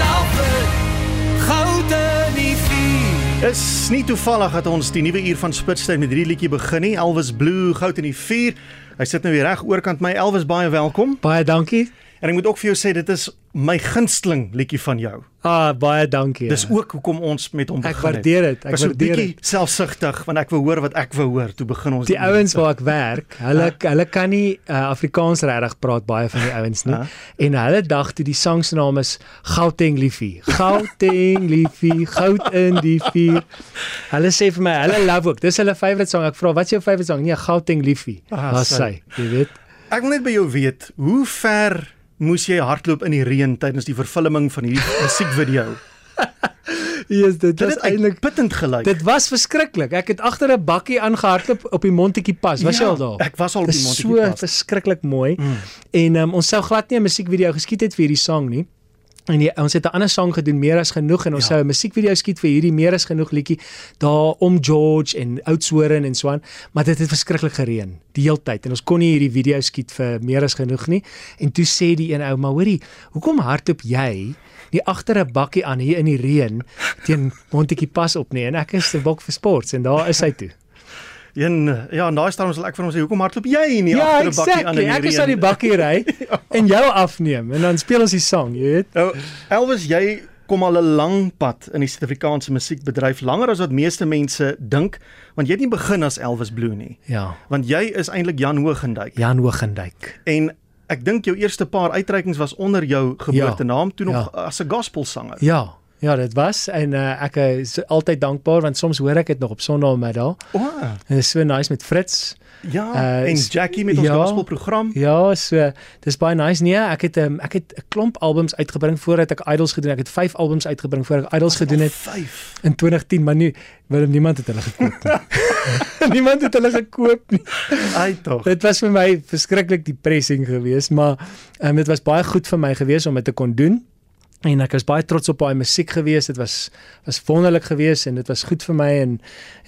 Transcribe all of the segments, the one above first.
myself in die vuur. Is nie toevallig dat ons die nuwe uur van Spitstyd met hierdie liedjie begin nie. Elvis Blue, goud in die vuur. Hy sit nou weer reg oorkant my. Elvis, baie welkom. Baie dankie. En ek moet ook vir jou sê dit is my gunsteling liedjie van jou. Ah, baie dankie. Dis ook hoekom ons met hom begin Ek waardeer dit. Ek Ek was 'n waardeer bietjie dit. selfsugtig want ek wou hoor wat ek wou hoor. Toe begin ons Die ouens waar ek werk, hulle hulle kan nie uh, Afrikaans regtig praat baie van die ouens nie. Ja. En hulle dag toe die sang se naam is Gauteng liefie. Gauteng liefie, goud in die vuur. Hulle sê vir my, hulle love ook. Dis hulle favourite sang. Ek vra, "Wat is jou favourite sang?" Nee, Gauteng liefie. Ah, Daar's sy, jy weet. Ek wil net by jou weet, hoe ver moes jy hardloop in die reën tydens die vervulling van hierdie musiekvideo? Yes, dit Dit was eintlik uitputtend gelyk. Dit was verskriklik. Ek het agter 'n bakkie aangehardloop op die Montetjie pas. Was jy Ja, al daar? ek was al op die Montetjie so pas. verskriklik mooi. Mm. En um, ons sou glad nie 'n musiekvideo geskiet het vir hierdie sang nie. En die, ons het 'n ander sang gedoen, meer as genoeg en ons Ja. sou 'n musiekvideo skiet vir hierdie meer as genoeg liedjie daar om George en Oudtshoorn en so aan, maar dit het verskriklik gereën die hele tyd en ons kon nie hierdie video skiet vir meer as genoeg nie. En toe sê die een ou, "Maar hoorie, hoekom hardloop jy nie agter 'n bakkie aan hier in die reën teen Montetjie pas op nie?" En ek is 'n bok vir sports en daar is hy toe. Een ja, en daai staan ons ek vir hom sê, "Hoekom hardloop jy nie Ja, agter 'n bakkie aan in exactly. die Ek is reën?" aan die bakkie ry en jou afneem en dan speel ons die sang, jy weet. Nou, Elvis, jy kom al 'n lang pad in die Suid-Afrikaanse musiekbedryf, langer as wat meeste mense dink, want jy het nie begin as Elvis Blue nie, Ja. want jy is eintlik Jan Hoogenduyk. Jan Hoogenduyk. En ek dink jou eerste paar uitreikings was onder jou geboortenaam, toe nog Ja. as 'n gospelsanger. Ja, ja, dit was en uh, ek is altyd dankbaar want soms hoor ek dit nog op Sondagmiddag. O, En dit is so nice met Fritz. ja, Uh, en Jackie met ons ja. gospelprogram. Ja, so dis baie nice. Nee, ek het um, ek het 'n klomp albums uitgebring voordat ek Idols gedoen het. Ek het 5 albums uitgebring voordat ek Idols gedoen het 5. in 2010, maar nu wil niemand het hulle gekoop nie. niemand het hulle gekoop nie. Ai tog. Dit was vir my verskriklik depressing geweest, maar um, dit was baie goed vir my geweest om dit te kon doen. En ek was baie trots op daai musiek geweest. Dit was was wonderlik geweest en dit was goed vir my en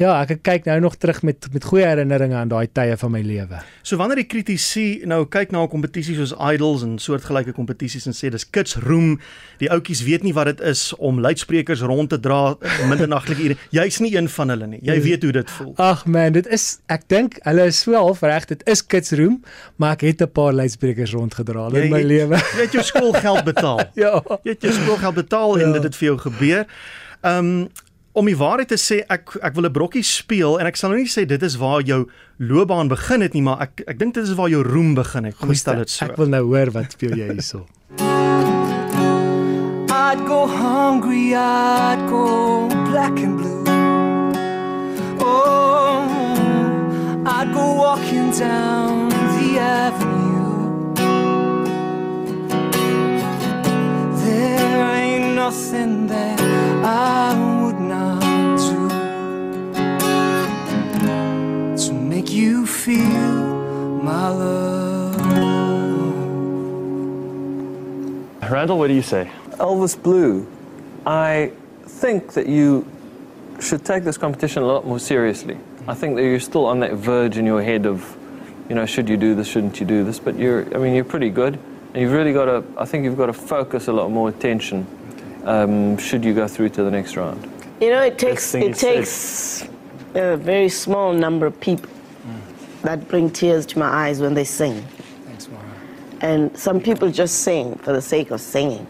ja, ek kyk nou nog terug met met goeie herinneringe aan daai tye van my lewe. So wanneer die kritici nou kyk na 'n kompetisie soos Idols en soortgelyke kompetisies en sê dis kits roem, die ouetjies weet nie wat dit is om luidsprekers rond te dra middernaglike ure. Jy's nie een van hulle nie. Jy weet hoe dit voel. Ag man, dit is ek dink hulle is so half reg. Dit is kids room, maar ek het 'n paar luidsprekers rondgedra in my het- lewe. Jy het jou skoolgeld betaal. ja. Jy het jou skoolgeld betaal en Ja. dit het vir jou gebeur. Um om die waarheid te sê, ek ek wil 'n brokkie speel en ek sal nou nie sê dit is waar jou loopbaan begin het nie, maar ek ek dink dit is waar jou roem begin het. Kom ons stel dit so. Ek wil nou hoor wat speel jy hierso. I'd go hungry, I'd go black and blue. Oh, I'd go walking down the avenue. Randall, what do you say? Elvis Blue, I think that you should take this competition a lot more seriously. I think that you're still on that verge in your head of, you know, should you do this, shouldn't you do this? But you're, I mean, you're pretty good. And you've really got to, I think you've got to focus a lot more attention um, should you go through to the next round. You know, it takes thing you it said. takes a very small number of people that bring tears to my eyes when they sing. And some people just sing for the sake of singing,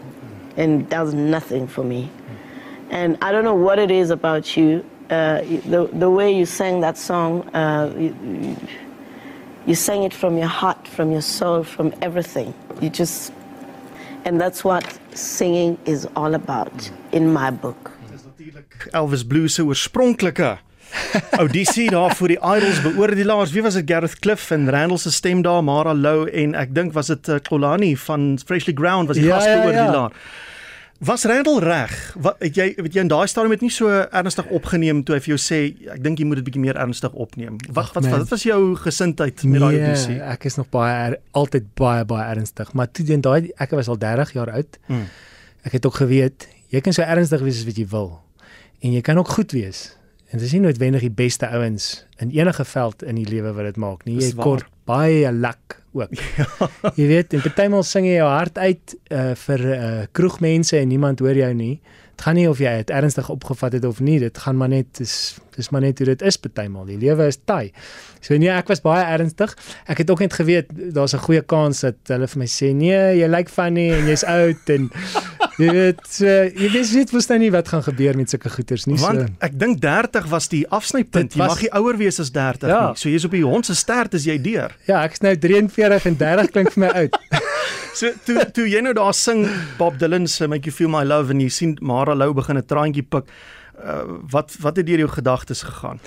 and does nothing for me. And I don't know what it is about you. Uh, the the way you sang that song, uh, you, you- sang it from your heart, from your soul, from everything. You just, and that's what singing is all about in my book. Elvis Blue se audisie daar vir die Idols beoordelaars. Wie was dit? Gareth Cliff en Randall se stem daar, Mara Lou en ek dink was dit uh, Klolani van Freshly Ground was die Ja, ja, ja. gasbeoordelaar. Was Randall reg? Wat het jy weet jy in daai stadium het nie so ernstig opgeneem toe hy vir jou sê ek dink jy moet dit bietjie meer ernstig opneem. Wat Ag, wat wat was jou gesindheid met daai Nee, audisie? ek is nog baie er, altyd baie baie ernstig, maar toe in daai ek was al 30 jaar oud. Mm. Ek het ook geweet jy kan so ernstig wees as wat jy wil en jy kan ook goed wees. En dis nie noodwendig die beste ouens in enige veld in die lewe wat dit maak nie. Jy kort baie lak ook. Jy weet, en partymal sing jy jou hart uit uh, vir uh, kroegmense en niemand hoor jou nie. Dit gaan nie of jy dit ernstig opgevat het of nie, dit gaan maar net dis dis maar net hoe dit is partymal. Die lewe is taai. So nee, ek was baie ernstig. Ek het ook net geweet daar's 'n goeie kans dat hulle vir my sê nee, jy lyk funny en jy's oud en jy weet so, jy weet net verstaan nie wat gaan gebeur met sulke goeters nie. Want So ek dink 30 was die afsnypunt. Jy was- mag nie ouer wees as 30 Ja. nie. So jy's op die hond se stert is jy deur. ja, ek's nou 43 en 30 klink vir my oud. So toe toe jy nou daar sing Bob Dylan se Make You Feel My Love en jy sien Mara Lou begin 'n traantjie pik. Uh, wat wat het deur jou gedagtes gegaan?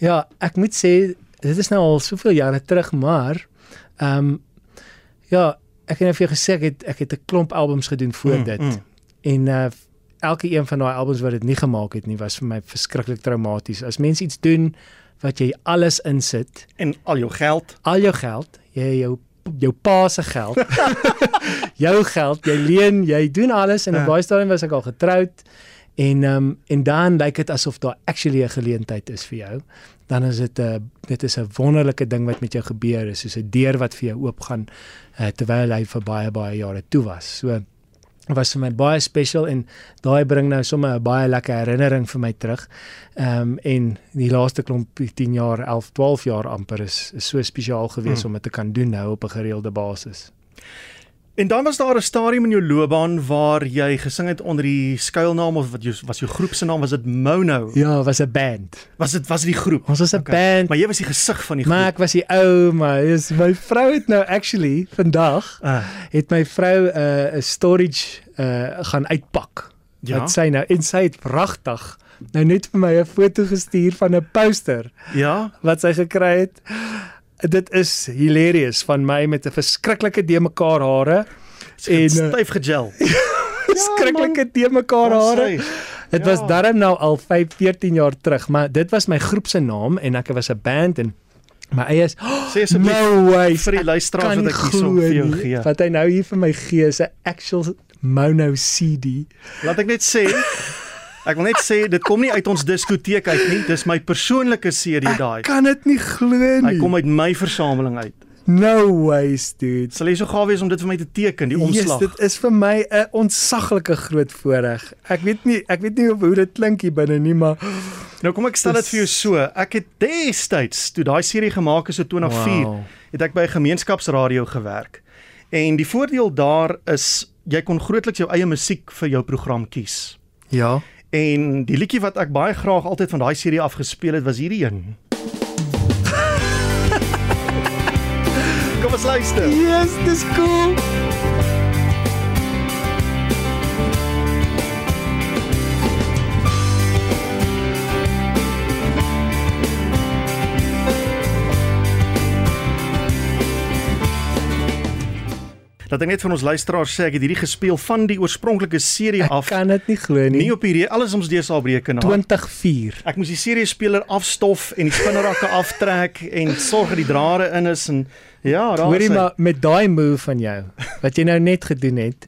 Ja, ek moet sê dit is nou al soveel jare terug, maar ehm um, ja, ek het nou vir jou gesê ek het ek het 'n klomp albums gedoen voor Mm, dit. mm. En uh elke een van daai albums wat dit nie gemaak het nie, was vir my verskriklik traumaties. As mense iets doen wat jy alles insit, En al jou geld. al jou geld, jy jou jou pa se geld, jou geld, jy leen, jy doen alles en op Ja. daai stadium was ek al getroud en ehm um, en dan lyk dit asof daar actually 'n geleentheid is vir jou. Dan is dit 'n dit is 'n wonderlike ding wat met jou gebeur is, soos 'n deur wat vir jou oopgaan uh, terwyl hy vir baie baie jare toe was. So was vir my baie special en daai bring nou sommer 'n baie lekker herinnering vir my terug. Ehm um, en die laaste klomp 10 jaar, 11, 12 jaar amper is, is so spesiaal gewees Hmm. om dit te kan doen nou op 'n gereelde basis. En dan was daar 'n stadium in jou loopbaan waar jy gesing het onder die skuilnaam of wat jou was jou groep se naam was dit Mono. Ja, was 'n band. Was dit was dit die groep? Ons was 'n Okay. band. Maar jy was die gesig van die Maar groep. ek was die ou, maar is my vrou het nou actually vandag Ah, het my vrou 'n uh, 'n storage uh, gaan uitpak. Ja? Wat sy nou en sy het pragtig nou net vir my 'n foto gestuur van 'n poster ja. wat sy gekry het. Dit is hilarious van my met 'n verskriklike de mekaar hare. En eh, styf gegel. Verskriklike de mekaar hare. Dit Ja. was darm nou al 5 14 jaar terug, maar dit was my groep se naam en ek was 'n band en my eie is Sê asseblief no way vir die luisteraars kan wat ek hierso vir jou gee. Wat hy nou hier vir my gee is 'n actual mono CD. Laat ek net sê Ek wil net sê dit kom nie uit ons diskoteek uit nie. Dis my persoonlike CD daai. Kan dit nie glo Hy nie. kom uit my versameling uit. No ways dude. Sal jy so gaaf wees om dit vir my te teken, die omslag? Yes, dit is vir my 'n ontsaglike groot voorreg. Ek weet nie ek weet nie hoe dit klink hier binne nie, maar Nou kom ek stel dit vir jou so. Ek het destyds toe daai serie gemaak is in 2004, Wow. het ek by 'n gemeenskapsradio gewerk. En die voordeel daar is jy kon grootliks jou eie musiek vir jou program kies. ja. En die liedjie wat ek baie graag altyd van daai serie af gespeel het was hierdie een. Kom ons luister. Yes, dis cool. Dat ek net vir ons luisteraars sê ek het hierdie gespeel van die oorspronklike serie Ek af. kan dit nie glo nie. Nie op hierdie alles ons deesdae rekenaar. 2004. Ek moes die serie speler afstof en die spinnerakke aftrek en sorg dat die drade in is en ja, daar Hoorie is hy. maar met daai move van jou wat jy nou net gedoen het,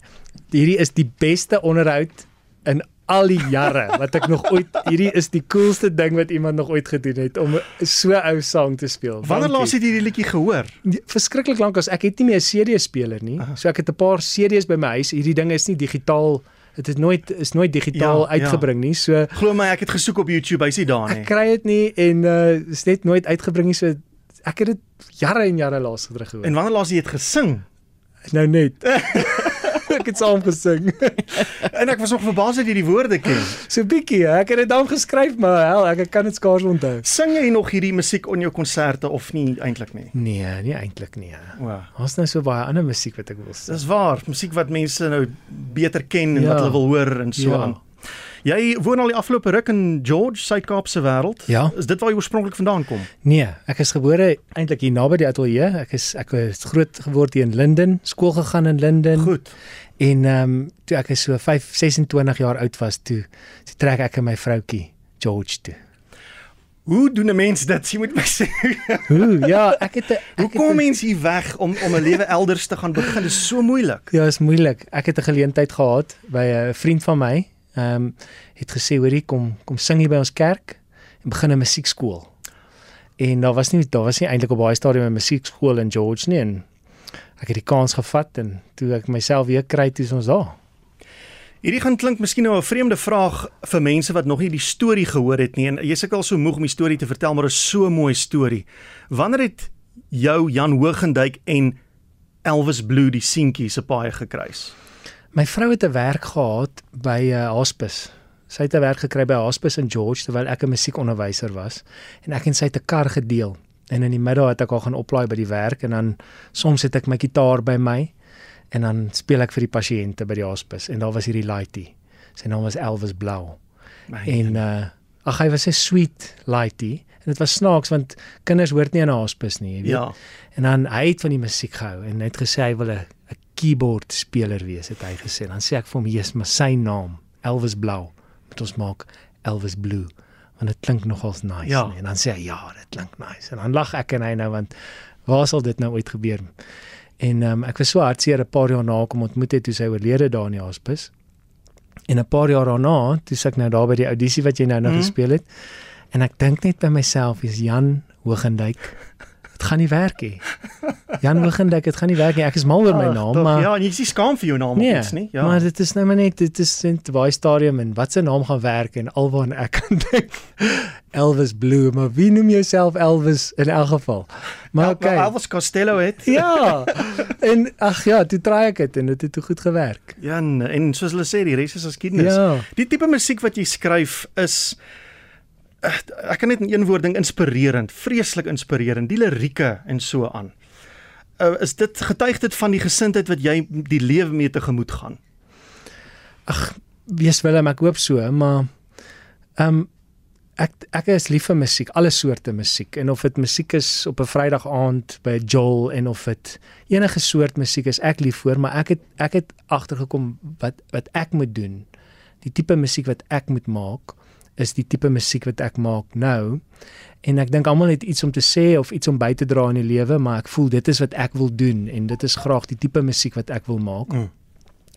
hierdie is die beste onderhoud in al die jare wat ek nog ooit hierdie is die coolste ding wat iemand nog ooit gedoen het om so ou sang te speel. Wanneer laas het jy die liedjie gehoor? Verskriklik lank as ek het nie meer 'n CD-speler nie. So ek het 'n paar CD's by my huis. Hierdie ding is nie digitaal dit is nooit is nooit digitaal Ja, ja. uitgebring nie. So Glo my, ek het gesoek op YouTube, hy's nie daar nie. ek kry dit nie en uh is net nooit uitgebring nie. So ek het dit jare en jare laas terug gehoor. En wanneer laas jy dit gesing? Nou net. ek het saam gesing. En ek was nog verbaas dat jy die woorde ken. so bietjie, ek het dit dan geskryf, maar hel, ek, ek kan dit skaars onthou. Sing jy nog hierdie musiek in jou konserte of nie eintlik nie? Nee, nie eintlik nie. Wow. Daar's nou so baie ander musiek wat ek wil sing. Dis waar, musiek wat mense nou beter ken en Ja. wat hulle wil hoor en so Ja. aan. Jy woon al die afgelope ruk in George, Suid-Kaapse wêreld. Ja. Is dit waar jy oorspronklik vandaan kom? Nee, ek is gebore eintlik hier naby die ateljee. Ek is ek is groot geword hier in Linden, skool gegaan in Linden. Goed. En ehm um, toe ek so 5 26 jaar oud was toe, toe trek ek en my vroutkie George toe. Hoe doen 'n mens dit? Jy moet my sê. Ooh, ja, ek het 'n Hoe kom 'n 'n- mens hier weg om om 'n lewe elders te gaan begin? Dit is so moeilik. Ja, is moeilik. Ek het 'n geleentheid gehad by 'n vriend van my. Ehm um, het gesê, "Hoerie, kom kom sing hier by ons kerk en begin 'n musiekskool." En daar was nie daar was nie eintlik op baie stadium 'n musiekskool in George nie en ek het die kans gevat en toe ek myself weer kry toe ons daar. Hierdie gaan klink miskien nou 'n vreemde vraag vir mense wat nog nie die storie gehoor het nie en jy's ek al so moeg om die storie te vertel maar is so mooi storie. Wanneer het jou Jan Hoogenduyk en Elvis Blue die seentjie se paai gekruis? My vrou het 'n werk gehad by 'n uh, hospice. Sy het 'n werk gekry by 'n hospice in George terwyl ek 'n musiekonderwyser was en ek en sy het 'n kar gedeel. En in die middag het ek al gaan oplaai by die werk en dan soms het ek my gitaar by my en dan speel ek vir die pasiënte by die hospice en daar was hierdie laaitie. Sy naam was Elvis Blau. My En uh ag hy was 'n sweet laaitie en dit was snaaks want kinders hoort nie in 'n hospice nie, jy weet. Ja. En dan hy het van die musiek gehou en het gesê hy wil 'n keyboard speler wees, het hy gesê. Dan sê ek vir hom, "Jesus, maar sy naam, Elvis Blau, moet ons maak Elvis Blue." Want dit klink nogals nice, Ja. nee. En dan sê hy, "Ja, dit klink nice." En dan lag ek en hy nou want waar sal dit nou ooit gebeur? En um, ek was so hartseer 'n paar jaar na kom ontmoet het toe sy oorlede daar in die hospice. En 'n paar jaar daarna, toe sit ek nou daar by die audisie wat jy nou nog Mhm. mm. gespeel het. En ek dink net by myself, is Jan Hoogenduyk. Dit gaan nie werk nie. Jan Hoogenduyk, dit gaan nie werk nie. Ek is mal oor my naam, tog, maar ja, en jy is nie skaam vir jou naam nee, of iets nie. Ja. maar dit is nou maar net dit is net baie stadium en wat se naam gaan werk en alwaar ek kan dink Elvis Blue, maar wie noem jouself Elvis in elk geval? Maar Ja, okay. maar Elvis Costello het Ja. En ag ja, toe try ek dit en dit het toe goed gewerk. Ja, en, en soos hulle sê, die res is geskiedenis. Ja. Die tipe musiek wat jy skryf is ek kan net in een woord ding inspirerend, vreeslik inspirerend, die lirieke en so aan. Uh, is dit getuig dit van die gesindheid wat jy die lewe mee tegemoet gaan? Wees Willem, ek hoop so, maar ehm um, ek ek is lief vir musiek, alle soorte musiek en of dit musiek is op 'n Vrydag aand by Joel en of dit enige soort musiek is ek lief vir, maar ek het ek het agtergekom wat wat ek moet doen. Die tipe musiek wat ek moet maak is die tipe musiek wat ek maak nou. En ek dink almal het iets om te sê of iets om by te dra in die lewe, maar ek voel dit is wat ek wil doen en dit is graag die tipe musiek wat ek wil maak. Mm.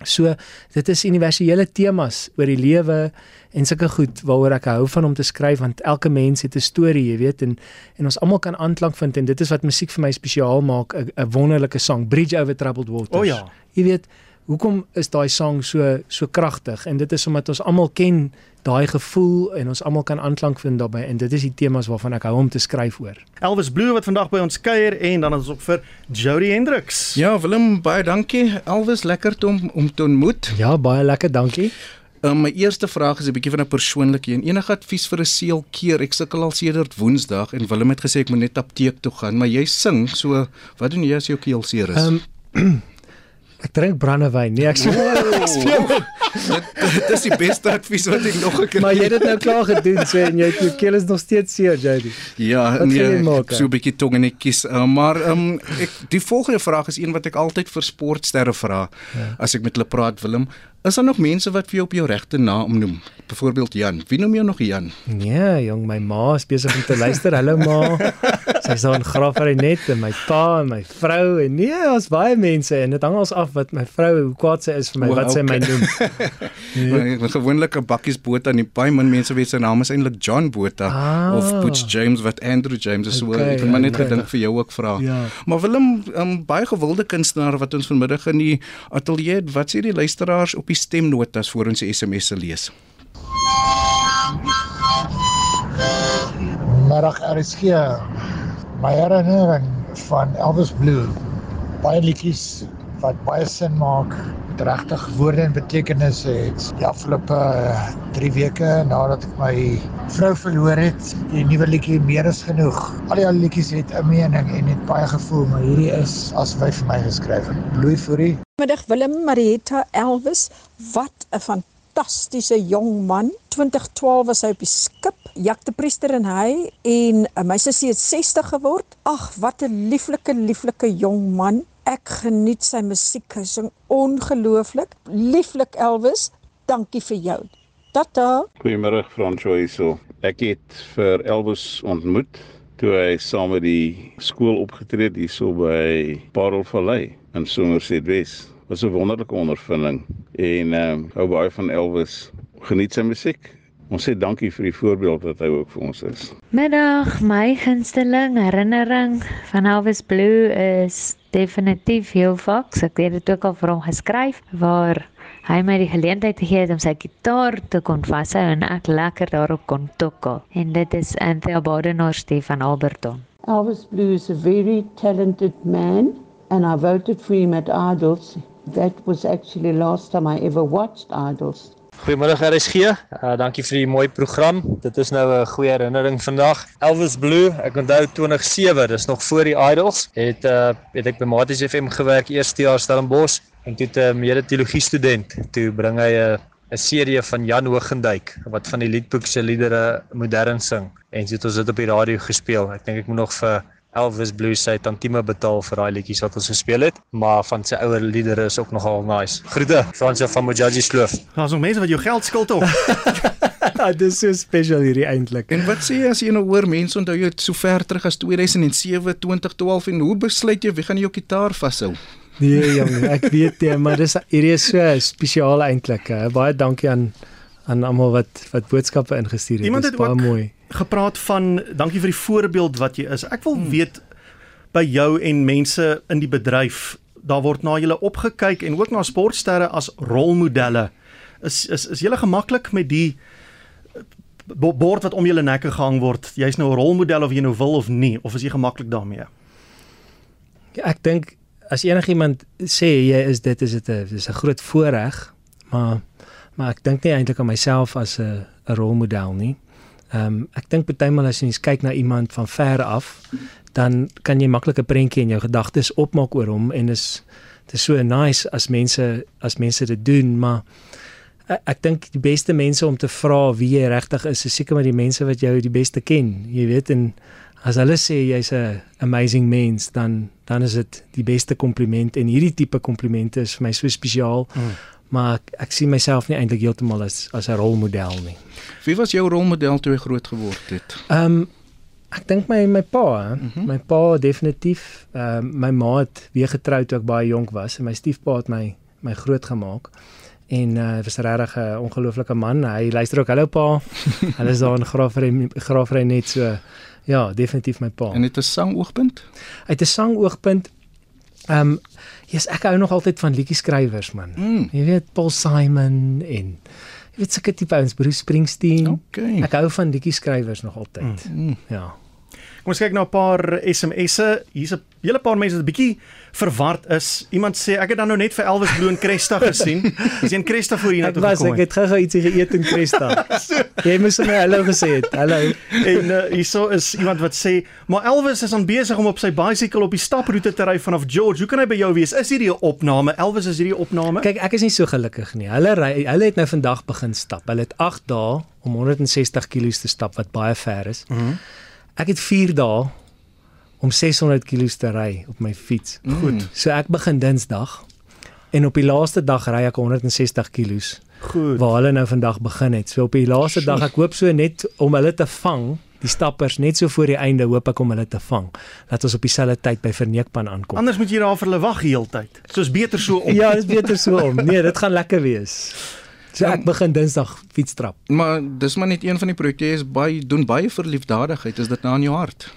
So dit is universele temas oor die lewe en sulke goed waaroor ek hou van om te skryf want elke mens het 'n storie, jy weet, en en ons almal kan aanklank vind en dit is wat musiek vir my spesiaal maak, 'n wonderlike sang, Bridge over Troubled Waters. O ja. Jy weet, hoekom is daai sang so so kragtig? En dit is omdat ons almal ken daai gevoel en ons almal kan aanklank vind daarbey en dit is die temas waarvan ek hou om te skryf oor. Elvis Blue wat vandag by ons kuier en dan is ons ook vir Jody Hendricks. Ja, Willem, baie dankie. Elvis, lekker om om te ontmoet. Ja, baie lekker, dankie. Um, my eerste vraag is 'n bietjie van 'n persoonlike een. Enige advies vir 'n seelkeer? Ek sukkel al sedert Woensdag en Willem het gesê ek moet net apteek toe gaan, maar jy sing, so wat doen jy as jou keel seer is? Um, ek drink brandewyn. Nee, ek ek speel dit, dit is die beste advies wat ek nog gekry Maar jy het dit nou klaar gedoen, so en jy jou keel is nog steeds seer, Jody. Ja, Wat nee, maak, het so 'n bietjie tong en ek kies. Uh, maar ehm um, ek die volgende vraag is een wat ek altyd vir sportsterre vra ja. as ek met hulle praat, Willem. Is daar nog mense wat vir jou op jou regte naam noem? Byvoorbeeld Jan. Wie noem jou nog Jan? Nee, jong, my ma is besig om te luister. Hallo ma. Sy's daar in Graafrenet en my pa en my vrou en nee, daar's baie mense en dit hang ons af wat my vrou hoe kwaad sy is vir my, O, wat sy my okay. noem. Nee. 'n Gewonelike bakkies Botha en die baie min mense weet sy naam is eintlik John Botha Ah. of Butch James wat Andrew James is. So Okay, ek het maar net okay. gedink vir jou ook vra. Ja. Maar Willem, um, baie gewilde kunstenaar wat ons vanmiddag in die ateljee het, wat sê die luisteraars op die stemnotas voor ons SMS'e lees? Middag RSG. My herinnering van Elvis Blue. Baie liedjies wat baie sin maak, met regtig woorde en betekenisse het. Die afgelope 3 weke nadat ek my vrou verloor het, die nuwe liedjie meer is genoeg. Al die ander liedjies het 'n mening en het baie gevoel, maar hierdie is as hy vir my geskryf het. Louis Fourie Middag Willem Marietta Elvis, wat 'n fantastiese jong man. 2012 was hy op die skip, Jak de Priester en hy en uh, my sussie het 60 geword. Ag, wat 'n lieflike lieflike jong man. Ek geniet sy musiek, hy sing ongelooflik. Lieflik Elvis, dankie vir jou. Tata. Goeiemôre François hierso. Ek het vir Elvis ontmoet toe hy saam met die skool opgetree het hierso by Parelvallei in Somerset Wes. Was 'n wonderlike ondervinding en ehm um, hou baie van Elvis. Geniet sy musiek. ons sê dankie vir die voorbeeld wat hy ook vir ons is. Middag, my gunsteling herinnering van Elvis Blue is definitief heel Fox. Ek het dit ook al vir hom geskryf waar hy my die geleentheid gegee het om sy gitaar te kon vashou en ek lekker daarop kon tokkel. En dit is Anthea Badenhorst van Alberton. Elvis Blue is a very talented man, and I voted for him at Idols. That was actually last time I ever watched Idols. Goeiemôre RSG. Uh, dankie vir die mooi program. Dit is nou 'n goeie herinnering vandag. Elvis Blue, ek onthou 2007, dis nog voor die Idols. Het uh het ek by Maties FM gewerk eerste jaar Stellenbosch en toe 'n mede teologie student. Toe bring hy 'n 'n serie van Jan Hoogendyk wat van die liedboek se liedere modern sing. En so het ons dit op die radio gespeel. Ek dink ek moet nog vir Elvis Blue sy tantieme betaal vir daai liedjies wat ons gespeel het, maar van sy ouer liedere is ook nogal nice. Groete, Fransjo van Mojaji Sloof. Daar's nog mense wat jou geld skuld op. Ja, dit is so spesiaal hierdie eintlik. En wat sê jy as jy nou hoor mense onthou jy so ver terug as 2007, 2012 en hoe besluit jy wie gaan jou gitaar vashou? Nee jong, ek weet jy, maar dis hierdie is so spesiaal eintlik. Baie dankie aan aan almal wat wat boodskappe ingestuur het. Iemand Dis het baie ook mooi. Gepraat van dankie vir die voorbeeld wat jy is. Ek wil hmm. weet by jou en mense in die bedryf, daar word na julle opgekyk en ook na sportsterre as rolmodelle. Is is is julle gemaklik met die bo- bord wat om julle nekke gehang word? Jy's nou 'n rolmodel of jy nou wil of nie, of is jy gemaklik daarmee? Ja, ek dink as enigiemand sê jy is dit is dit 'n dis 'n groot voorreg, maar maar ek dink nie eintlik aan myself as 'n 'n rolmodel nie. Ehm um, ek dink partymal as jy kyk na iemand van ver af, dan kan jy maklik 'n prentjie in jou gedagtes opmaak oor hom en is dit is so nice as mense as mense dit doen, maar ek, ek dink die beste mense om te vra wie jy regtig is, is seker maar die mense wat jou die beste ken. Jy weet en as hulle sê jy's 'n amazing mens, dan dan is dit die beste kompliment en hierdie tipe komplimente is vir my so spesiaal. Mm. Maar ek, ek sien myself nie eintlik heeltemal as as 'n rolmodel nie. Wie was jou rolmodel toe jy groot geword het? Ehm um, ek dink my my pa. Mm -hmm. my pa definitief. Ehm um, my ma het weer getrou toe ek baie jonk was en my stiefpa het my my groot gemaak. En uh, hy was regtig 'n ongelooflike man. Hy luister ook hallo pa. Hulle is daar in Graafry Graafry net so ja, definitief my pa. En dit is sangoogpunt? Uit 'n sangoogpunt ehm um, yes, ek hou nog altyd van liedjie skrywers man. Mm. Jy weet Paul Simon en jy weet sulke tipe ouens Bruce Springsteen. Okay. Ek hou van liedjie skrywers nog altyd. Mm. Ja. Kom ons kyk na 'n paar SMS'e. Hier's 'n hele paar mense wat 'n bietjie verward is. Iemand sê ek het dan nou net vir Elvis Blue en Cresta gesien. Is jy in Cresta voor hier na Ek toe was gekom? ek het gou-gou ietsie geëet in Cresta. Jy moes my hallo gesê het. Hallo. En uh, hierso is iemand wat sê, "Maar Elvis is aan besig om op sy bicycle op die staproete te ry vanaf George. Hoe kan hy by jou wees? Is hierdie 'n opname? Elvis is hierdie 'n opname?" Kyk, ek is nie so gelukkig nie. Hulle ry hulle het nou vandag begin stap. Hulle het 8 dae om 160 km te stap wat baie ver is. Mhm. Mm Ek het 4 dae om 600 km te ry op my fiets. Mm. Goed. So ek begin Dinsdag en op die laaste dag ry ek 160 km. Goed. Waar hulle nou vandag begin het. So op die laaste dag ek hoop so net om hulle te vang, die stappers net so voor die einde hoop ek om hulle te vang. Dat ons op dieselfde tyd by Verneekpan aankom. Anders moet jy daar vir hulle wag die hele tyd. Soos beter so om. Ja, dis beter so om. Nee, dit gaan lekker wees. So ek begin Dinsdag fietstrap. Maar dis maar net een van die projekte is baie doen baie vir liefdadigheid. Is dit nou aan jou hart?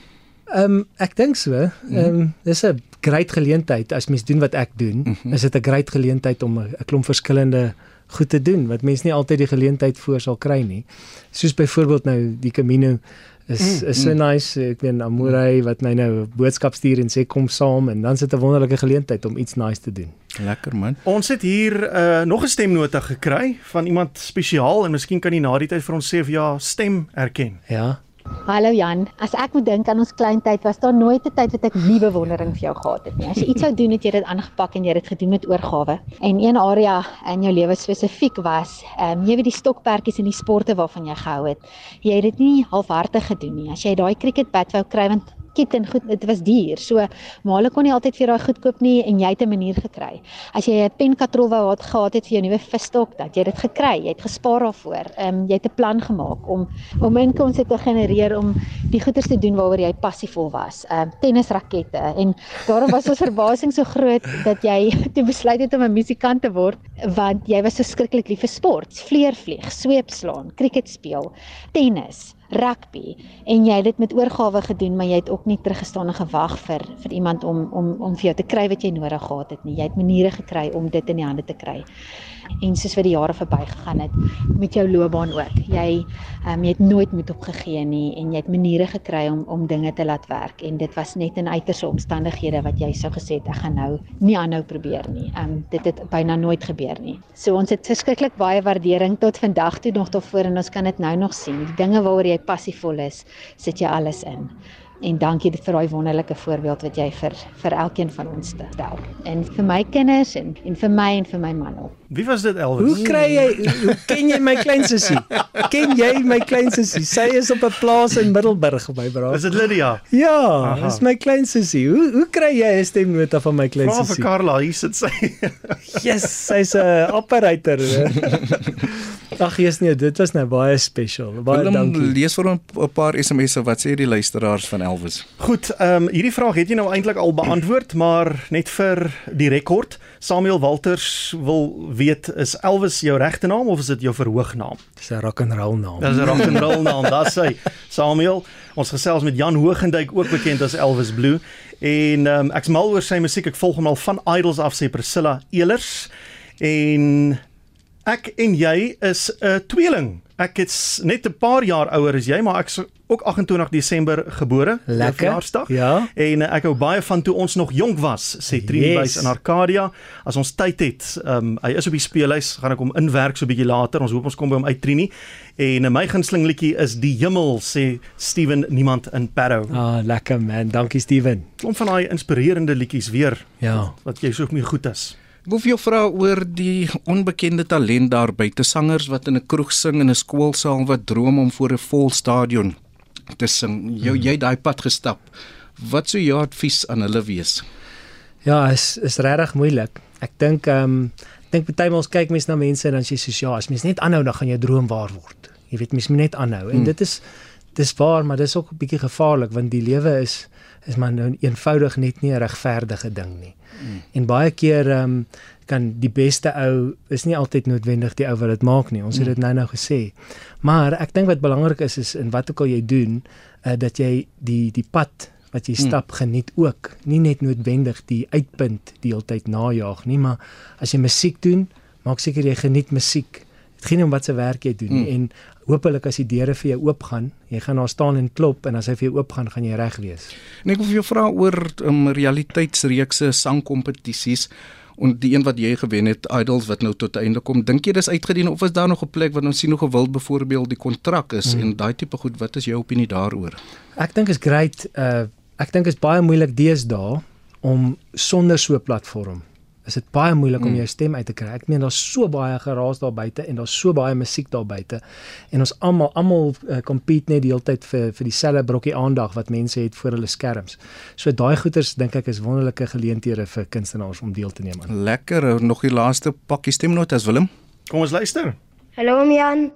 Ehm um, ek dink so. Ehm um, dis 'n groot geleentheid as mens doen wat ek doen. Mm -hmm. Is dit 'n groot geleentheid om 'n klomp verskillende goed te doen wat mense nie altyd die geleentheid voor sal kry nie. Soos byvoorbeeld nou die Camino is Mm, is so mm. nice. Ek weet Amorey wat my nou 'n boodskap stuur en sê kom saam en dan sit 'n wonderlike geleentheid om iets nice te doen. Lekker man. Ons het hier uh, nog 'n stemnota gekry van iemand spesiaal en miskien kan jy na die tyd vir ons sê of ja stem erken. Ja. Hallo Jan, as ek moet dink aan ons klein tyd, was daar nooit 'n tyd wat ek nie bewondering vir jou gehad het nie. As jy iets sou doen, het jy dit aangepak en jy het gedoen met oorgawe. En een area in jou lewe spesifiek was, ehm um, jy weet die stokperdjies en die sporte waarvan jy gehou het. Jy het dit nie halfhartig gedoen nie. As jy daai cricketbat wou kry want kit en goed, dit was duur. So maale kon nie altyd vir daai goed koop nie en jy het 'n manier gekry. As jy 'n penkatrol wou wat gehad het vir jou nuwe visstok, dat jy dit gekry, jy het gespaar daarvoor. Ehm um, jy het 'n plan gemaak om om inkomste te genereer om die goeders te doen waaroor jy passievol was. Ehm um, tennisrakette en daarom was ons verbasing so groot dat jy toe besluit het om 'n musikant te word want jy was so skrikkelik lief vir sport, vleervlieg, sweepslaan, cricket speel, tennis rugby en jy het dit met oorgawe gedoen maar jy het ook nie teruggestaan en gewag vir vir iemand om om om vir jou te kry wat jy nodig gehad het nie. Jy het maniere gekry om dit in die hande te kry en soos wat die jare verbygegaan het met jou loopbaan ook. Jy ehm um, jy het nooit moed opgegee nie en jy het maniere gekry om om dinge te laat werk en dit was net in uiterste omstandighede wat jy sou gesê het ek gaan nou nie aanhou probeer nie. Ehm um, dit het byna nooit gebeur nie. So ons het verskriklik baie waardering tot vandag toe nog daarvoor en ons kan dit nou nog sien. Die dinge waaroor jy passievol is, sit jy alles in en dankie vir daai wonderlike voorbeeld wat jy vir vir elkeen van ons stel. En vir my kinders en en vir my en vir my man ook. Wie was dit Elvis? Hoe kry jy hoe ken jy my klein sussie? Ken jy my klein sussie? Sy is op 'n plaas in Middelburg by bra. Is dit Lydia? Ja, dis my klein sussie. Hoe hoe kry jy 'n stemnota van my klein sussie? Vra vir Karla, hier sit sy. yes, sy's 'n operator. Ag jy's nee, dit was nou baie special. Baie Willem, dankie. Lees vir 'n paar SMS'e wat sê die luisteraars van Elvis. Goed, ehm um, hierdie vraag het jy nou eintlik al beantwoord, maar net vir die rekord. Samuel Walters wil weet is Elvis jou regte naam of is dit jou verhoognaam? Dis 'n rock and roll naam. Dis 'n rock and roll naam, dis sy. Samuel, ons gesels met Jan Hoogenduyk ook bekend as Elvis Blue en ehm um, ek's mal oor sy musiek. Ek volg hom al van Idols af sê Priscilla Elers en Ek en jy is 'n tweeling. Ek is net 'n paar jaar ouer as jy, maar ek's ook 28 Desember gebore, verjaarsdag. Ja. En uh, ek hou baie van toe ons nog jonk was, sê Trini Yes. In Arcadia. As ons tyd het, um, hy is op die speellys, gaan ek hom inwerk so 'n bietjie later. Ons hoop ons kom by hom uit Trini. En uh, my gunsteling liedjie is Die Hemel, sê Steven Niemand in Parow. Ah, lekker man. Dankie Steven. Klomp van daai inspirerende liedjies weer. Ja. Wat jy so mee goed is. Ek wil vir jou vra oor die onbekende talent daar buite sangers wat in 'n kroeg sing in 'n skoolsaal wat droom om voor 'n vol stadion te sing. Jou jy daai pad gestap. Wat sou jou advies aan hulle wees? Ja, is is regtig moeilik. Ek dink ehm um, ek dink partymal ons kyk mense na mense en dan sê jy soos ja, as mens net aanhou dan gaan jou droom waar word. Jy weet mens moet net aanhou. En Hmm. dit is dis waar, maar dis ook 'n bietjie gevaarlik want die lewe is is maar nou eenvoudig net nie 'n regverdige ding nie. Hmm. En baie keer ehm um, kan die beste ou is nie altyd noodwendig die ou wat dit maak nie. Ons het dit nou nou gesê. Maar ek dink wat belangrik is is in wat ook al jy doen, uh, dat jy die die pad wat jy Mm. stap geniet ook. Nie net noodwendig die uitpunt die heeltyd najag nie, maar as jy musiek doen, maak seker jy geniet musiek. Dit gaan nie om wat se werk jy doen nie Mm. en hopelik as die deure vir jou oopgaan, jy gaan daar staan en klop en as hy vir jou oopgaan, gaan jy reg wees. En ek wil vir jou vra oor um, realiteitsreekse sangkompetisies en die een wat jy gewen het Idols wat nou tot 'n einde kom. Dink jy dis uitgedien of is daar nog 'n plek wat ons sien hoe gewild byvoorbeeld die kontrak is Hmm. en daai tipe goed, wat is jou opinie daaroor? Ek dink is great. Uh ek dink is baie moeilik deesdae om sonder so 'n platform. Is dit baie moeilik om Mm. jou stem uit te kry. Ek meen daar's so baie geraas daar buite en daar's so baie musiek daar buite. En ons almal almal uh, compete net die hele tyd vir vir dieselfde brokkie aandag wat mense het voor hulle skerms. So daai goeters dink ek is wonderlike geleenthede vir kunstenaars om deel te neem aan. Lekker, nog die laaste pakkie stemnotas Willem. Kom ons luister. Hallo Jan.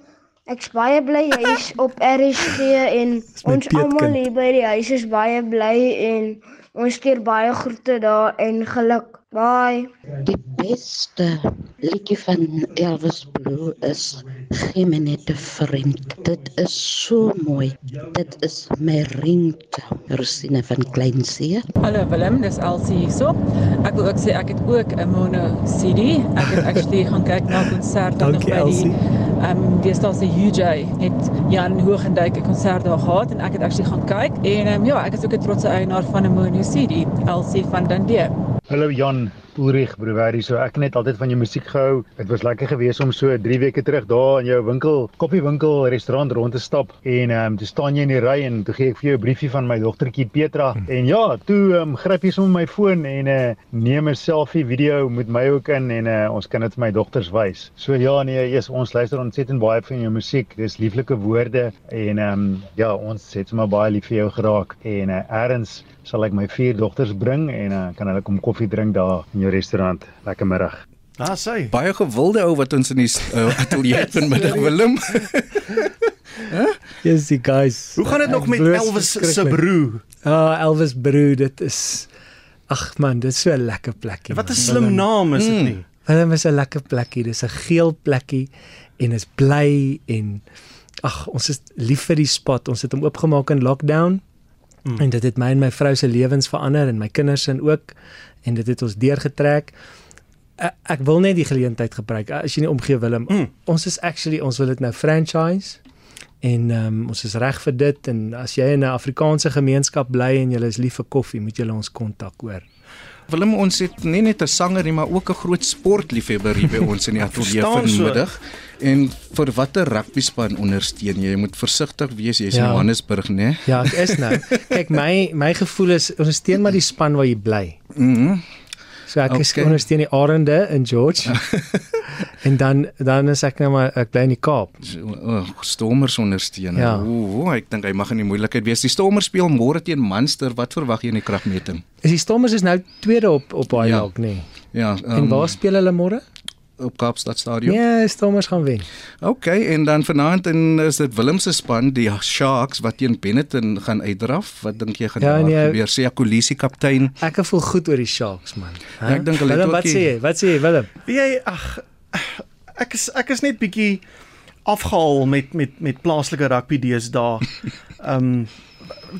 Ek's baie bly jy is op RSG en ons almal hier by die huis is baie bly en ons stuur baie groete daar en geluk. Bye. Die beste liedjie van Elvis Blue is Geen my net 'n vriend. Dit is so mooi. Dit is my ringtone. Rosine van Kleinsee. Hallo Willem, dis Elsie hierso. Ek wil ook sê ek het ook 'n mono CD. Ek het actually gaan kyk na konsert wat nog by die Elsie. Ehm um, deesdae se UJ het Jan Hoogenduyk 'n konsert daar gehad en ek het actually gaan kyk en ehm um, ja, ek is ook 'n trotse eienaar van 'n mono CD, Elsie van Dundee. Hallo Jan, Ulrich Brewery. So ek net altyd van jou musiek gehou. Dit was lekker geweest om so 3 weke terug daar in jou winkel, koffiewinkel, restaurant rond te stap en ehm um, toe staan jy in die ry en toe gee ek vir jou 'n briefie van my dogtertjie Petra. En ja, toe ehm um, gryp jy sommer my foon en eh uh, neem 'n selfie video met my ook in en eh uh, ons kan dit vir my dogters wys. So ja, nee, yes, ons luister ontsettend baie van jou musiek. Dis lieflike woorde en ehm um, ja, ons het sommer baie lief vir jou geraak en eh uh, eers sal ek my vier dogters bring en uh, kan hulle kom koffie drink daar in jou restaurant. Lekker middag. Ah, sê. Baie gewilde ou wat ons in die uh, ateljee vanmiddag Willem. Yes, die guys. Hoe gaan dit nog met Elvis se broer? Ah, Elvis broer, dit is Ag man, dit is so 'n lekker plekkie. Wat 'n slim naam is dit nie? Willem is 'n lekker plekkie. Dis 'n geel plekkie en is bly en ag, ons is lief vir die spot. Ons het hom oopgemaak in lockdown. Mm. En dit het my en my vrou se lewens verander en my kinders se ook en dit het ons deurgetrek. Ek, wil net die geleentheid gebruik. As jy nie omgee Willem, mm. ons is actually ons wil dit nou franchise en um, ons is reg vir dit en as jy in 'n Afrikaanse gemeenskap bly en jy is lief vir koffie, moet jy ons kontak hoor. Willem ons het nie net 'n sanger nie, maar ook 'n groot sportliefhebber hier by ons in die ateljee vanmiddag. So. En vir watter rugby span ondersteun jy? Jy moet versigtig wees, jy's ja. in Johannesburg, né? Ja, ek is nou. Kyk, my my gevoel is ondersteun maar die span waar jy bly. Mhm. Mm so ek okay. is ondersteun die Arende in George. en dan dan is ek nou maar ek bly in die Kaap. Oh, Stormers ondersteun. Ja. Ooh, ek dink hy mag in die moeilikheid wees. Die Stormers speel môre teen Munster. Wat verwag jy in die kragmeting? Is die Stormers is nou tweede op op baie Ja. dalk, nee. Ja, Um, en waar speel hulle môre? Op Kaapstad Stadion. Ja, Stormers gaan wen. OK, en dan vanaand en is dit Willem se span, die Sharks wat teen Benetton gaan uitdraf. Wat dink jy gaan Ja, daar nee. gebeur? Sê Akolisi kaptein. Ek voel goed oor die Sharks man. Ja, ek dink hulle het ook wat sê jy? Wat sê jy Willem? Wie jy ag ek is ek is net bietjie afgehaal met met met plaaslike rugby deesdae. Ehm um,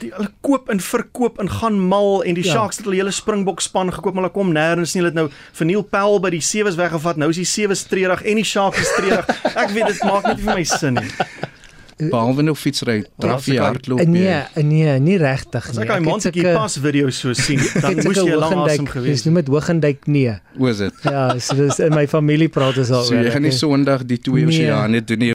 die hulle koop en verkoop en gaan mal en die Ja. ja. Sharks het hulle hele Springbok span gekoop maar hulle kom nêrens nie. Hulle het nou Verniel Pel by die sewes weggevat. Nou is die sewes treurig en die Sharks is treurig. Ek weet dit maak net vir my sin nie. Behalwe nou fietsry, draf jy hardloop. Nee, jy. nee, nie regtig As nie. ek daai sulke- pas video so sien, dan moes jy lank asem gewees. Dis noem dit Hogendijk nee. Hoe is dit? Ja, so dis in my familie praat ons al So jy gaan nie Sondag die twee Nee. oseane doen nie.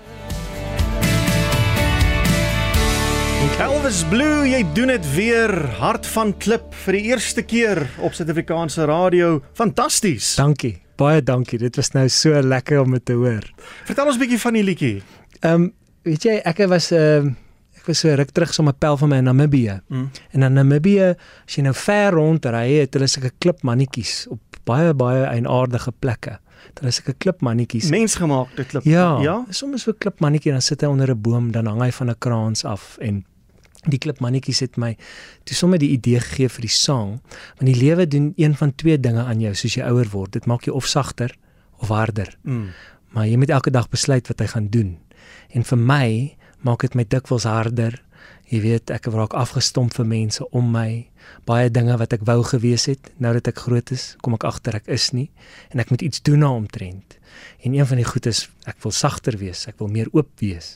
Elvis Blue, jy doen dit weer hart van klip vir die eerste keer op Suid-Afrikaanse radio. Fantasties. Dankie. Baie dankie. Dit was nou so lekker om dit te hoor. Vertel ons 'n bietjie van die liedjie. Ehm um, weet jy, ek was ehm uh, ek was so ruk terug so 'n pel van my in Namibië. Mm. En in Namibië, as jy nou ver rondry, het hulle sulke klipmannetjies op baie baie eienaardige plekke. Hulle is sulke klipmannetjies. Mensgemaakte klip. Ja, Ja. soms so 'n klipmannetjie dan sit hy onder 'n boom, dan hang hy van 'n kraans af en die klipmannetjies het my toe sommer die idee gegee vir die sang, want die lewe doen een van twee dinge aan jou soos jy ouer word. Dit maak jou of sagter of harder. Mm. Maar jy moet elke dag besluit wat jy gaan doen. En vir my maak dit my dikwels harder. Jy weet, ek raak afgestomp vir mense om my. Baie dinge wat ek wou gewees het, nou dat ek groot is, kom ek agter ek is nie en ek moet iets doen daaromtrent. En een van die goed is ek wil sagter wees, ek wil meer oop wees.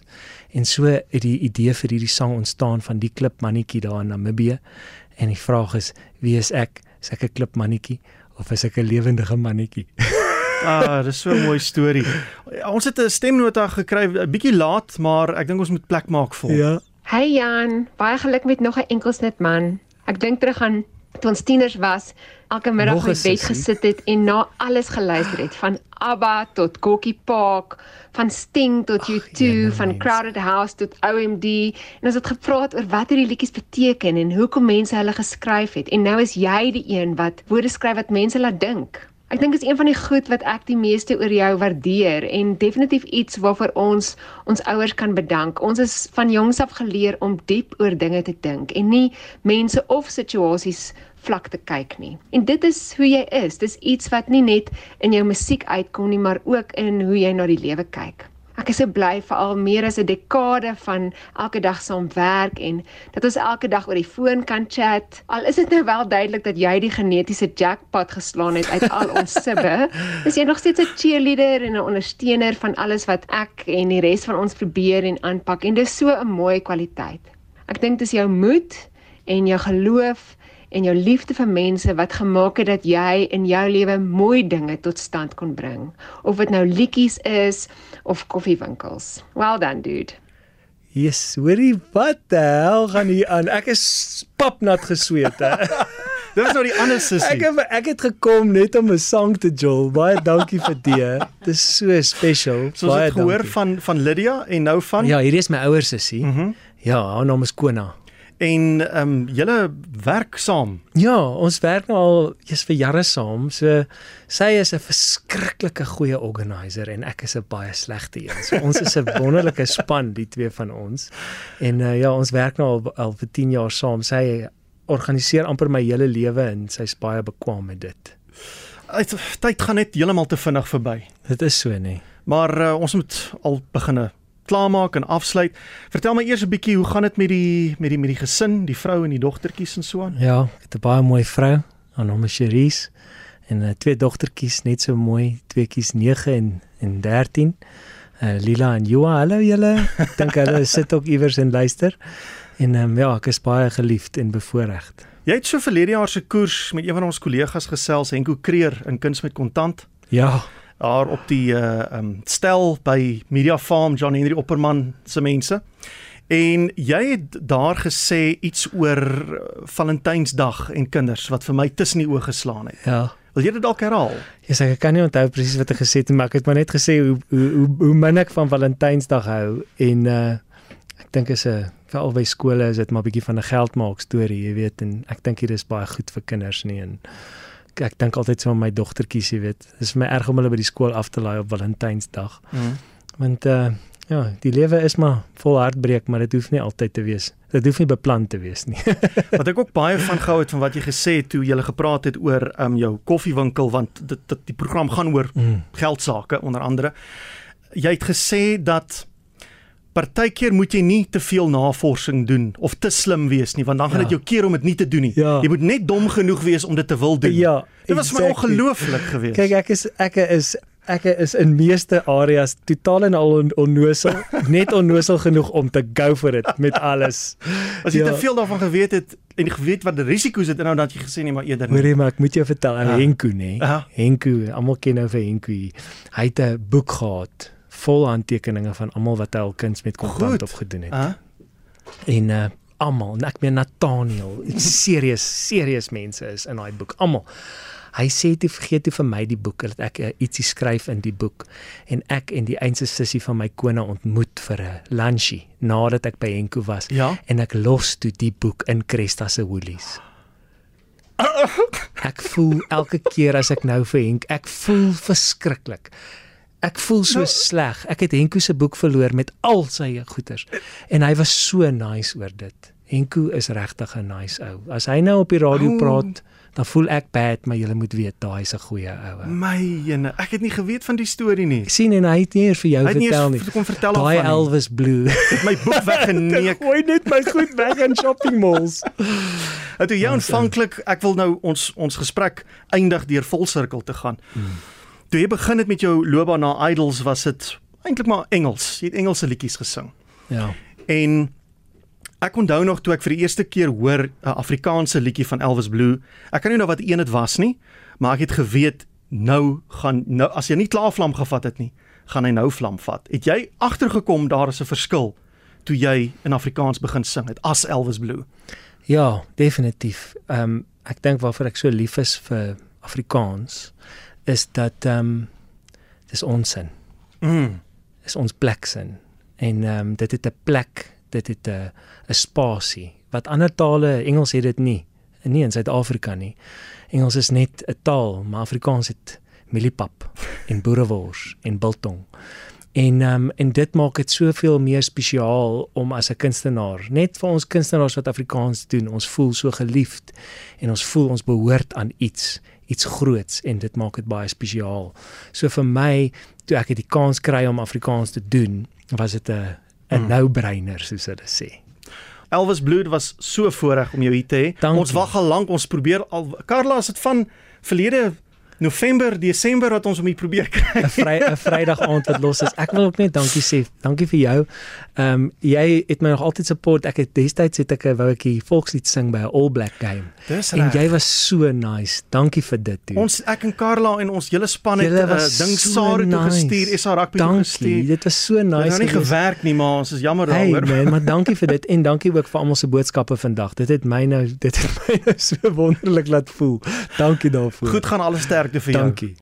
En so het die idee vir hierdie sang ontstaan van die klipmannetjie daar in Namibië. En die vraag is, wie is ek? Is ek 'n klipmannetjie of is ek 'n lewendige mannetjie? Ah, dis so 'n mooi storie. Ons het 'n stemnota gekry, 'n bietjie laat, maar ek dink ons moet plek maak vir hom. Ja. Hey Jan, baie geluk met nog 'n enkelsnit man. Ek dink terug aan toe ons tieners was, elke middag op die bed gesit het en na alles geluister het, van ABBA tot Kokkie Park, van Sting tot U2, van Crowded House tot OMD. En ons het gepraat oor wat hierdie liedjies beteken en hoekom mense hulle geskryf het. En nou is jy die een wat woorde skryf wat mense laat dink. Ek dink is een van die goed wat ek die meeste oor jou waardeer en definitief iets waarvoor ons ons ouers kan bedank. Ons is van jongs af geleer om diep oor dinge te dink en nie mense of situasies vlak te kyk nie. En dit is hoe jy is. Dis iets wat nie net in jou musiek uitkom nie, maar ook in hoe jy na die lewe kyk. Ek is so bly vir al meer as 'n dekade van elke dag saam werk en dat ons elke dag oor die foon kan chat. Al is dit nou wel duidelik dat jy die genetiese jackpot geslaan het uit al ons sibbe, is jy nog steeds 'n cheerleader en 'n ondersteuner van alles wat ek en die res van ons probeer en aanpak en dis so 'n mooi kwaliteit. Ek dink dis jou moed en jou geloof en jou liefde vir mense wat gemaak het dat jy in jou lewe mooi dinge tot stand kon bring. Of dit nou liedjies is of koffiewinkels. Well done, dude. Yes, hoorie, wat die hel gaan hier aan? Ek is papnat gesweet, hè. Dit was nou die ander sussie. Ek het ek het gekom net om 'n sang te jol. Baie dankie vir dit. Dis so special. Soos Baie ek gehoor dankie. van van Lydia en nou van Ja, hierdie is my ouer sussie. Mm ja, haar naam is Kona. En ehm um, julle werk saam. Ja, ons werk nou al eers vir jare saam. So sy is 'n verskriklike goeie organizer en ek is 'n baie slegte een. So ons is 'n wonderlike span, die twee van ons. En uh, ja, ons werk nou al, al vir 10 jaar saam. Sy organiseer amper my hele lewe en sy's baie bekwam met dit. Uit tyd gaan net heeltemal te vinnig verby. Dit is so nee. Maar uh, ons moet al beginne klaarmaak en afsluit. Vertel my eers 'n bietjie hoe gaan dit met die met die met die gesin, die vrou en die dogtertjies en so aan? Ja, ek het 'n baie mooi vrou. Haar naam is Cherise en uh, twee dogtertjies net so mooi, tweeetjies 9 en en 13. Uh, Lila en Joa, hallo julle. Ek dink hulle sit ook iewers en luister. En um, ja, ek is baie geliefd en bevoorreg. Jy het so verlede jaar se koers met een van ons kollegas gesels, Henko Kreer in Kuns met Kontant. Ja, daar op die uh um stel by Media Farm John Henry Opperman se mense. En jy het daar gesê iets oor uh, Valentynsdag en kinders wat vir my tussen die oë geslaan het. Ja. Wil jy dit dalk herhaal? Ja, yes, ek kan nie onthou presies wat ek gesê het nie, maar ek het maar net gesê hoe hoe hoe, hoe min ek van Valentynsdag hou en uh ek dink is 'n vir albei skole is dit maar 'n bietjie van 'n geldmaak storie, jy weet, en ek dink dit is baie goed vir kinders nie en ek, ek dink altyd so aan my dogtertjies, jy weet. Dit is vir my erg om hulle by die skool af te laai op Valentynsdag. Mm. Want uh ja, die lewe is maar vol hartbreek, maar dit hoef nie altyd te wees. Dit hoef nie beplan te wees nie. wat ek ook baie van gehou het van wat jy gesê het toe jy gepraat het oor um jou koffiewinkel want dit, dit die program gaan oor Mm. geldsaake onder andere. Jy het gesê dat partykeer moet jy nie te veel navorsing doen of te slim wees nie want dan gaan Ja. dit jou keer om dit nie te doen nie. Ja. Jy moet net dom genoeg wees om dit te wil doen. Ja, dit was vir my exactly. ongelooflik geweest. Kyk, ek is ek is ek is in meeste areas totaal en al on, onnosel, net onnosel genoeg om te go for it met alles. As jy Ja. te veel daarvan geweet het en geweet wat die risiko's dit inhou dan het jy gesê nee maar eerder. Hoorie, maar ek moet jou vertel, Ja. Henko nê. Ja. Henko, almal ken nou vir Henko. Hy het 'n boek gehad vol handtekeninge van almal wat hy al kuns met kontant opgedoen het. Ah. En uh almal, en ek meen Nathaniel, serieus, serieus mense is in daai boek, almal. Hy sê toe vergeet toe vir my die boek dat ek uh, ietsie skryf in die boek en ek en die eense sussie van my kona ontmoet vir 'n lunchie nadat ek by Henko was Ja. en ek los toe die boek in Cresta se Woolies. Ek voel elke keer as ek nou vir Henk, ek voel verskriklik. Ek voel so Nou- sleg. Ek het Henko se boek verloor met al sy goeders en hy was so nice oor dit. Henko is regtig 'n nice ou. As hy nou op die radio Ou. praat, dan voel ek bad, maar jy moet weet daai is 'n goeie ou. My ene, ek het nie geweet van die storie nie. Sien en hy het nie eers vir jou Hy het nie vertel eens nie. kom vertel Daai daarvan nie. Elvis Blue. Het my boek weggeneek. Gooi net my goed weg in shopping malls. Het jy aanvanklik, ek wil nou ons ons gesprek eindig deur volsirkel te gaan. Hmm. Toe jy begin het met jou loopbaan na Idols was dit eintlik maar Engels. Jy het Engelse liedjies gesing. Ja. En ek onthou nog toe ek vir die eerste keer hoor 'n Afrikaanse liedjie van Elvis Blue. Ek kan nie nou wat een dit was nie, maar ek het geweet nou gaan nou as jy nie klaar vlam gevat het nie, gaan hy nou vlam vat. Het jy agtergekom daar is 'n verskil toe jy in Afrikaans begin sing het as Elvis Blue? Ja, definitief. Ehm um, ek dink waarvoor ek so lief is vir Afrikaans is dat ehm um, dis ons sin. Mm. Is ons pleksin. En ehm um, dit het 'n plek, dit het 'n 'n spasie wat ander tale, Engels het dit nie. Nie in Suid-Afrika nie. Engels is net 'n taal, maar Afrikaans het mieliepap en boerewors en biltong. En ehm um, en dit maak dit soveel meer spesiaal om as 'n kunstenaar, net vir ons kunstenaars wat Afrikaans doen, ons voel so geliefd en ons voel ons behoort aan iets, iets groots en dit maak dit baie spesiaal. So vir my, toe ek die kans kry om Afrikaans te doen, was dit 'n 'n Mm. no-brainer soos hulle sê. Elvis dit was so voorreg om jou hier te hê. Ons wag al lank, ons probeer al Karla, as dit van verlede November, Desember wat ons om hier probeer kry. 'n vry 'n Vrydag aand wat los is. Ek wil ook net dankie sê. Dankie vir jou. Ehm um, jy het my nog altyd support. Ek het destyds het ek 'n wou ek die volkslied sing by 'n All Black game. Dis en reg. jy was so nice. Dankie vir dit toe. Ons ek en Karla en ons hele span het 'n was ding so Saru toe nice. gestuur, SA Rugby toe Dankie, gestuur. Dit was so nice. Dit het nou nie gewerk nie, maar ons is jammer Hey daaroor. man, maar dankie vir dit en dankie ook vir almal se boodskappe vandag. Dit het my nou dit het my nou so wonderlik laat voel. Dankie daarvoor. Goed gaan alle sterkte vir jou. Dankie.